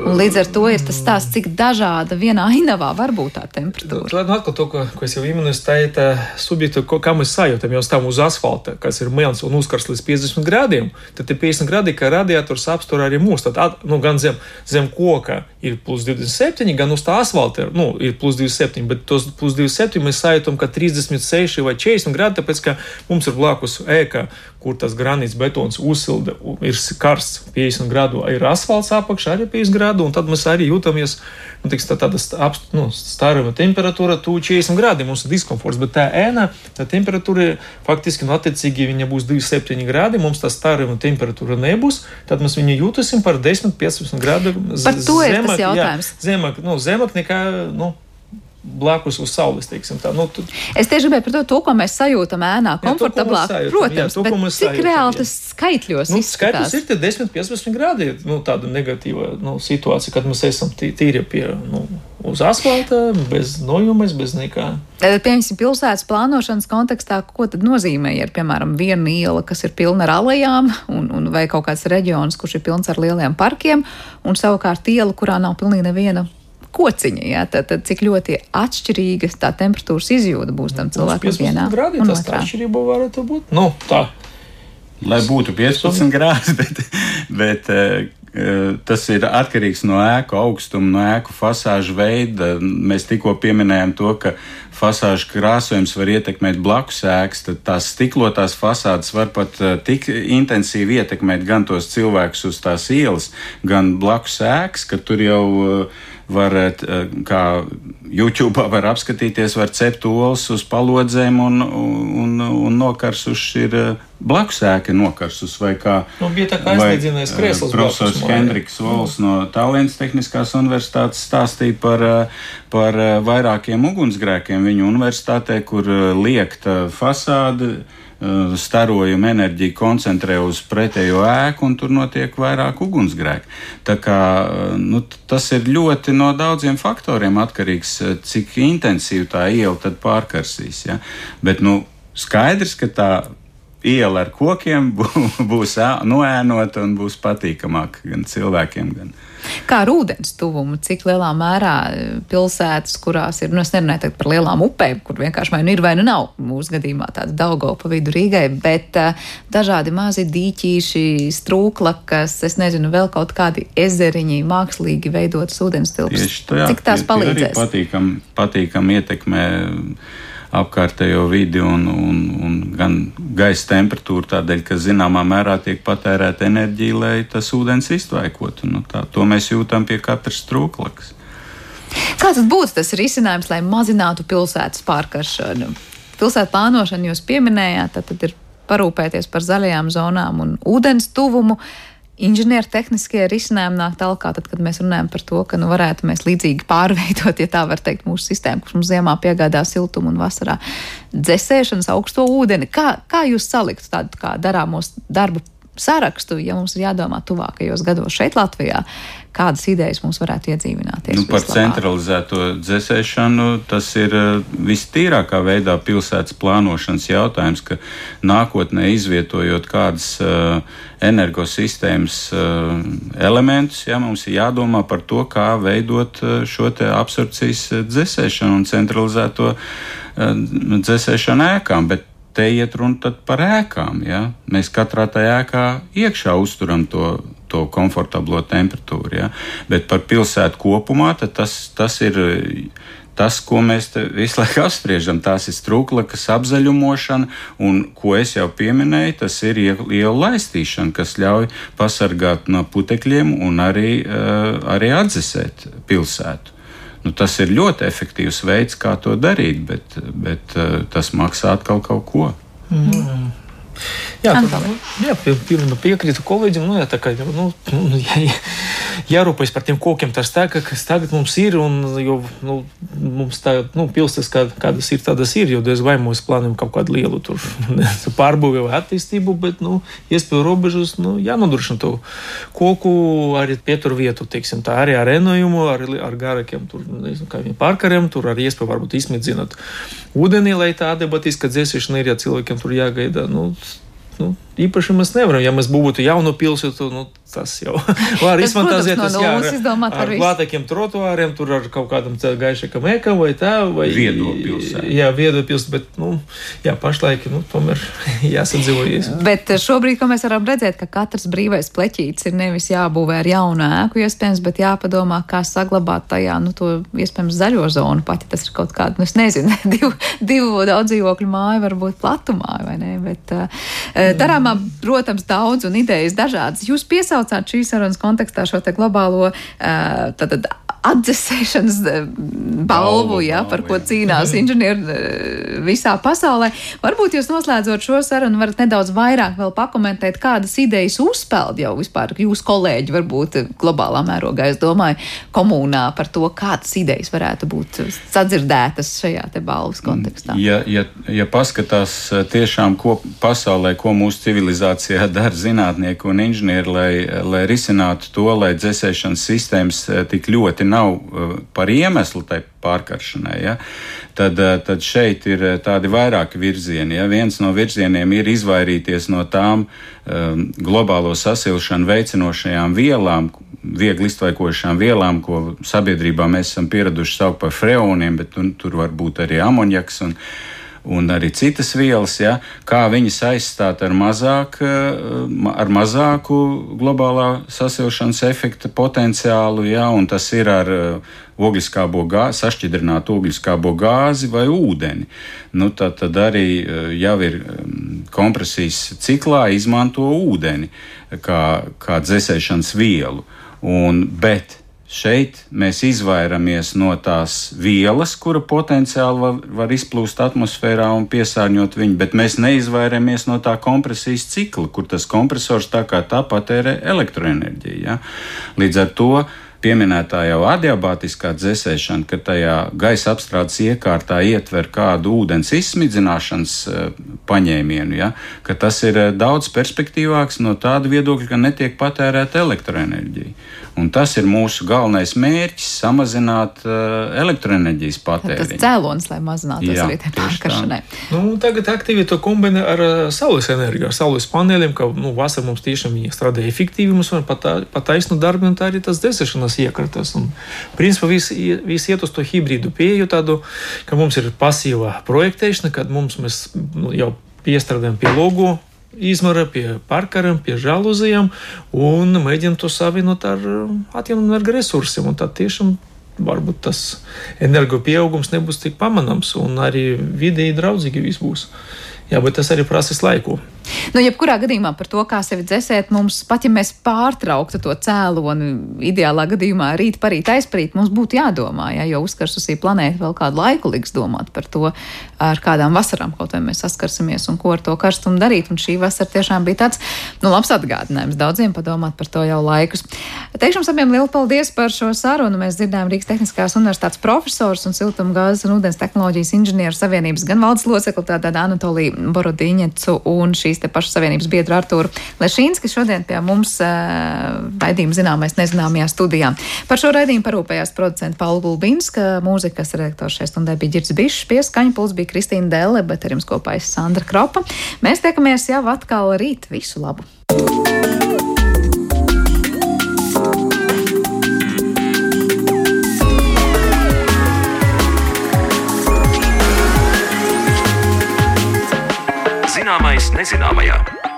Un līdz ar to ir tas stāsts, cik dažāda vienā ainavā var būt tā temperatūra. Tad atkal to, ko, ko es jau minēju, tā ir tā subjekta, ko, kā mēs sajūtam, jau stāvam uz asfalta, kas ir melns un uzkars līdz 50 grādiem. Tad tie 50 grādi, kā radiators apstur arī mūs. Tad at, nu, gan zem, zem koka ir plus 27, gan uz tā asfalta ir, nu, ir plus 27, bet tos plus 27 mēs sajūtam, ka 36 vai 40 grādi, tāpēc ka mums ir blakus ēka, kur tas granīts betons uzsilda, ir karsts 50 grādu, ir asfalts apakšā arī 50 grādu, un tad mēs arī jūtamies, nu, tiks, tā, tāda apst, nu, staruma temperatūra, tu 40 grādi, mums ir diskomforts, bet tā ēna, tā temperatūra faktiski, nu, attiecīgi viņa būs 27 grādi, mums tā staruma temperatūra nebūs, tad mēs viņu jūtasim par 10-15 grādu zemāk. Par to ir tas jautājums. Jā, zemāk, nu, zemāk nekā, nu, blakus uz saules. Nu, tu... Es tieši gribēju par to, to, ko mēs sajūtam ēnā, komfortablāk. Jā, sajūtam, Protams, jā, to, cik sajūtam, reāli tas skaitļos nu, skaitļos ir 10-15 grādi nu, tāda negatīva nu, situācija, kad mēs esam tīri pie. Nu, Uz asfalta, bez nojumes, bez nekā. Piemēram, pilsētas plānošanas kontekstā, ko tad nozīmē, ja ir piemēram viena iela, kas ir pilna ar alejām, un, un, vai kaut kāds reģions, kurš ir pilns ar lieliem parkiem, un savukārt iela, kurā nav pilnīgi neviena kociņa. Jā, tad, tad cik ļoti atšķirīga tā temperatūras izjūta būs tam cilvēkam vienā grādī, un otrā. Atšķirība varētu būt. Nu, tā. Lai būtu 15 grādi, bet, bet eh, tas ir atkarīgs no ēku augstuma, no ēku fasāžu veida. Mēs tikko pieminējām to, ka fasāžu krāsojums var ietekmēt blakus ēkas, tad tās stiklotās fasādes var pat eh, tik intensīvi ietekmēt gan tos cilvēkus uz tās ielas, gan blakus ēkas, ka tur jau uh, var, eh, kā YouTube var apskatīties, var cept olas uz palodzēm un, un, un nokarsus ir eh, blakus ēka nokarsus. Vai kā, nu, bija tā kā aizliedzinājis krēsls. Profesors Hendriks Vols no Tallinas Tehniskās universitātes stāstīja par, par vairākiem ugunsgrēkiem viņu universitātē, kur liekta fasāde Eh, starojumu enerģiju koncentrē uz pretējo ēku, un tur notiek vairāk ugunsgrēku. Tā kā, eh, nu, tas ir ļoti no daudziem faktoriem atkarīgs, eh, cik intensīvi tā iela tad pārkarsīs. Ja? Bet, nu, skaidrs, ka tā iela ar kokiem būs noēnota un būs patīkamāka gan cilvēkiem, gan cilvēkiem. Kā ar ūdens tuvumu, cik lielā mērā e, pilsētas, kurās ir, nu, es nerunāju par lielām upēm, kur vienkārši vai nu ir vai nu nav, mūsu gadījumā tāda Daugo pa vidu Rīgai, bet uh, dažādi mazi dīķīši, strūklakas, es nezinu, vēl kaut kādi ezeriņi, mākslīgi veidotas ūdens tilpes. Cik tās palīdzēs? Patīkam, patīkam ietekmē apkārtējo vidi un, un, un gan gaisa temperatūru, tādēļ, ka zināmā mērā tiek patērēta enerģija, lai tas ūdens iztvaikotu. Nu, tā, to mēs jūtam pie katras trūklakas. Kāds būtu tas risinājums, lai mazinātu pilsētas pārkaršanu? Pilsētu plānošanu jūs pieminējāt, tad, ir parūpēties par zaļajām zonām un ūdens tuvumu. Uh, inženiertehniskie risinājumi nāk tālāk, tad, kad mēs runājam par to, ka nu, varētu mēs līdzīgi pārveidot, ja tā var teikt, mūsu sistēmu, kurš mums ziemā piegādā siltumu un vasarā dzēsēšanas augsto ūdeni. Kā, kā jūs saliktu tādu kā darāmos darbu sarakstu, ja mums ir jādomā tuvākajos gados šeit Latvijā, kādas idejas mums varētu iedzīvināties? Nu, par centralizēto dzēsēšanu tas ir eh, vistīrākā veidā pilsētas plānošanas jautājums, ka nākotnē izvietojot kādas uh, energosistēmas uh, elementus, ja mums ir jādomā par to, kā veidot šo absorpcijas dzēsēšanu un centralizēto uh, dzēsēšanu ēkām. Bet te iet runa par ēkām. Ja? Mēs katrā tajā ēkā iekšā uzturam to, to komfortablo temperatūru. Ja? Bet par pilsētu kopumā tas, tas ir. Tas, ko mēs visu laiku apspriežam, tās ir strūklakas apzaļumošana, un, ko es jau pieminēju, tas ir ielu laistīšana, kas ļauj pasargāt no putekļiem un arī, uh, arī atdzesēt pilsētu. Nu, tas ir ļoti efektīvs veids, kā to darīt, bet, bet uh, tas maksā atkal kaut ko. Mm. Jā, tad, nu, jā pilnībā piekrītu kolēģim. Nu, jā, tā kā nu, nu jā, jārūpējas par tiem kokiem, tā, kas tagad mums ir. Un, jo nu, mums tā, nu, pilsētas, kā, kādas ir, tādas ir. Jo diez vai mēs plānojam kaut kādu lielu pārbūvi vai attīstību, bet nu, iespēju robežas nu, jānodrošina to koku arī pietur vietu, teiksim, tā arī ar enojumu, ar, ar garākiem tur, nezinu, kā viņiem pārkariem, tur arī iespēju varbūt izmedzināt ūdenī, lai tā debatiska dzēsīšana ir, ja cilvēkiem tur jāgaida. Nu, nu, īpaši mēs nevaram. Ja mēs būtu jaunu pilsētu, nu, tas jau var izfantāzēt. Tas jā, ar, izdomāt ar glātākiem trotuāriem, tur ar kaut kādam gaišākam ekam vai tā, vai viedo pilsētu. Jā, viedo pilsētu, bet, nu, jā, pašlaik, nu, tomēr jāsadzīvojies. Bet šobrīd, ko mēs varam redzēt, ka katrs brīvais pleķītis ir nevis jābūvē ar jaunu ēku, iespējams, bet jāpadomā, kā saglabāt tajā, nu, to iespējams zaļo zonu, pat ja tas ir kaut kāda, nu, es nezinu, divu, divu daudz dzīvokļu māju, varbūt platumā, vai ne, bet uh, darāmā, protams, daudz un idejas dažādas. Jūs piesaucāt šīs sarunas kontekstā šo globālo tātad, atdzesēšanas balvu, balvu ja, par ko cīnās inženieri visā pasaulē. Varbūt jūs noslēdzot šo sarunu varat nedaudz vairāk vēl pakomentēt, kādas idejas uzpeld jau vispār jūsu kolēģi, varbūt globālā mērogā, es domāju, komunā par to, kādas idejas varētu būt sadzirdētas šajā te balvas kontekstā. Ja, ja, ja paskatās tiešām, ko pasaulē, ko mūsu civilizācijā dara zinātnieki un inženieri, lai, lai risinātu to, lai dzēsēšanas sistēmas tik ļoti nav uh, par iemeslu tai pārkaršanai, ja, tad, uh, tad šeit ir uh, tādi vairāki virzieni. Ja. Viens no virzieniem ir izvairīties no tām um, globālo sasilšanu veicinošajām vielām, viegli iztvaikošām vielām, ko sabiedrībā mēs esam pieraduši saukt par freoniem, bet tur, tur var būt arī amonjaks. Un, un arī citas vielas, ja, kā viņas aizstāt ar, mazāk, eh, ar mazāku globālā sasilšanas efekta potenciālu, ja, un tas ir ar eh, ogliskābo gāzi, sašķidrinātu ogliskābo gāzi vai ūdeni. Nu, tad, tad arī eh, jau ir mm, kompresijas ciklā izmanto ūdeni kā, kā dzēsēšanas vielu. Un, bet Šeit mēs izvairamies no tās vielas, kura potenciāli var, var izplūst atmosfērā un piesārņot viņu, bet mēs neizvairamies no tā kompresijas cikla, kur tas kompresors tā kā tā patērē elektroenerģiju. Ja? Līdz ar to pieminētā jau adiabātiskā dzēsēšana, ka tajā gaisa apstrādes iekārtā ietver kādu ūdens izsmidzināšanas uh, paņēmienu, ja, ka tas ir uh, daudz perspektīvāks no tāda viedokļa, ka netiek patērēta elektroenerģija. Un tas ir mūsu galvenais mērķis - samazināt uh, elektroenerģijas patēriņu. Tas cēlonis, lai mazinātu Jā, arī pārkaršanai. Nu, tagad aktīvi to kombinē ar saules enerģiju, ar saules paneļiem, ka nu, vasarā mums tiešām strādā efektīvi, mums var pat, pat taisnu darbu, un tā arī tas desēšanas iekratas. Un, principā viss vis iet uz to hibrīdu pieeju tādu, ka mums ir pasīvā projektēšana, kad mums mēs nu, jau piestrādājam pie logo izmara pie parkariem, pie žaluzijām un mēģinām to savienot ar um, atjaunīgiem resursiem. Un tad tiešām varbūt tas energo pieaugums nebūs tik pamanāms un arī vidēji draudzīgi viss būs. Jā, bet tas arī prasīs laiku. Nu, jebkurā gadījumā par to, kā sevi dzēsēt, mums pat ja mēs pārtrauktu to cēloni, ideālā gadījumā rīt, parīt, aizparīt, mums būtu jādomā, ja, jo uzkarsusī planēta vēl kādu laiku liks domāt par to, ar kādām vasarām kaut vai mēs saskarsimies un ko ar to karstumu darīt. Un šī vasara tiešām bija tāds nu, labs atgādinājums daudziem padomāt par to jau laikus. Teikšu jums abiem lielu paldies par šo sarunu. Mēs dzirdējām Rīgas Tehniskās universitātes profesors un siltumgāzes un ūdens tehnoloģijas inženieru savienības gan valdes locekli, tātad Anatoliju Borodīņecu un šīs pašas savienības biedru Artūru Lešīnski šodien pie mums raidījuma zināmais nezināmajā studijā. Par šo raidījumu parūpējās producenta Paula Gulbinska, mūzikas redaktors šai stundai bija Girds Bišs, pie skaņa puls bija Kristīna Delle, bet ar jums kopā ir Sandra Kropa. Mēs tiekamies jau atkal rīt. Visu labu! Zināmais nezināmajā.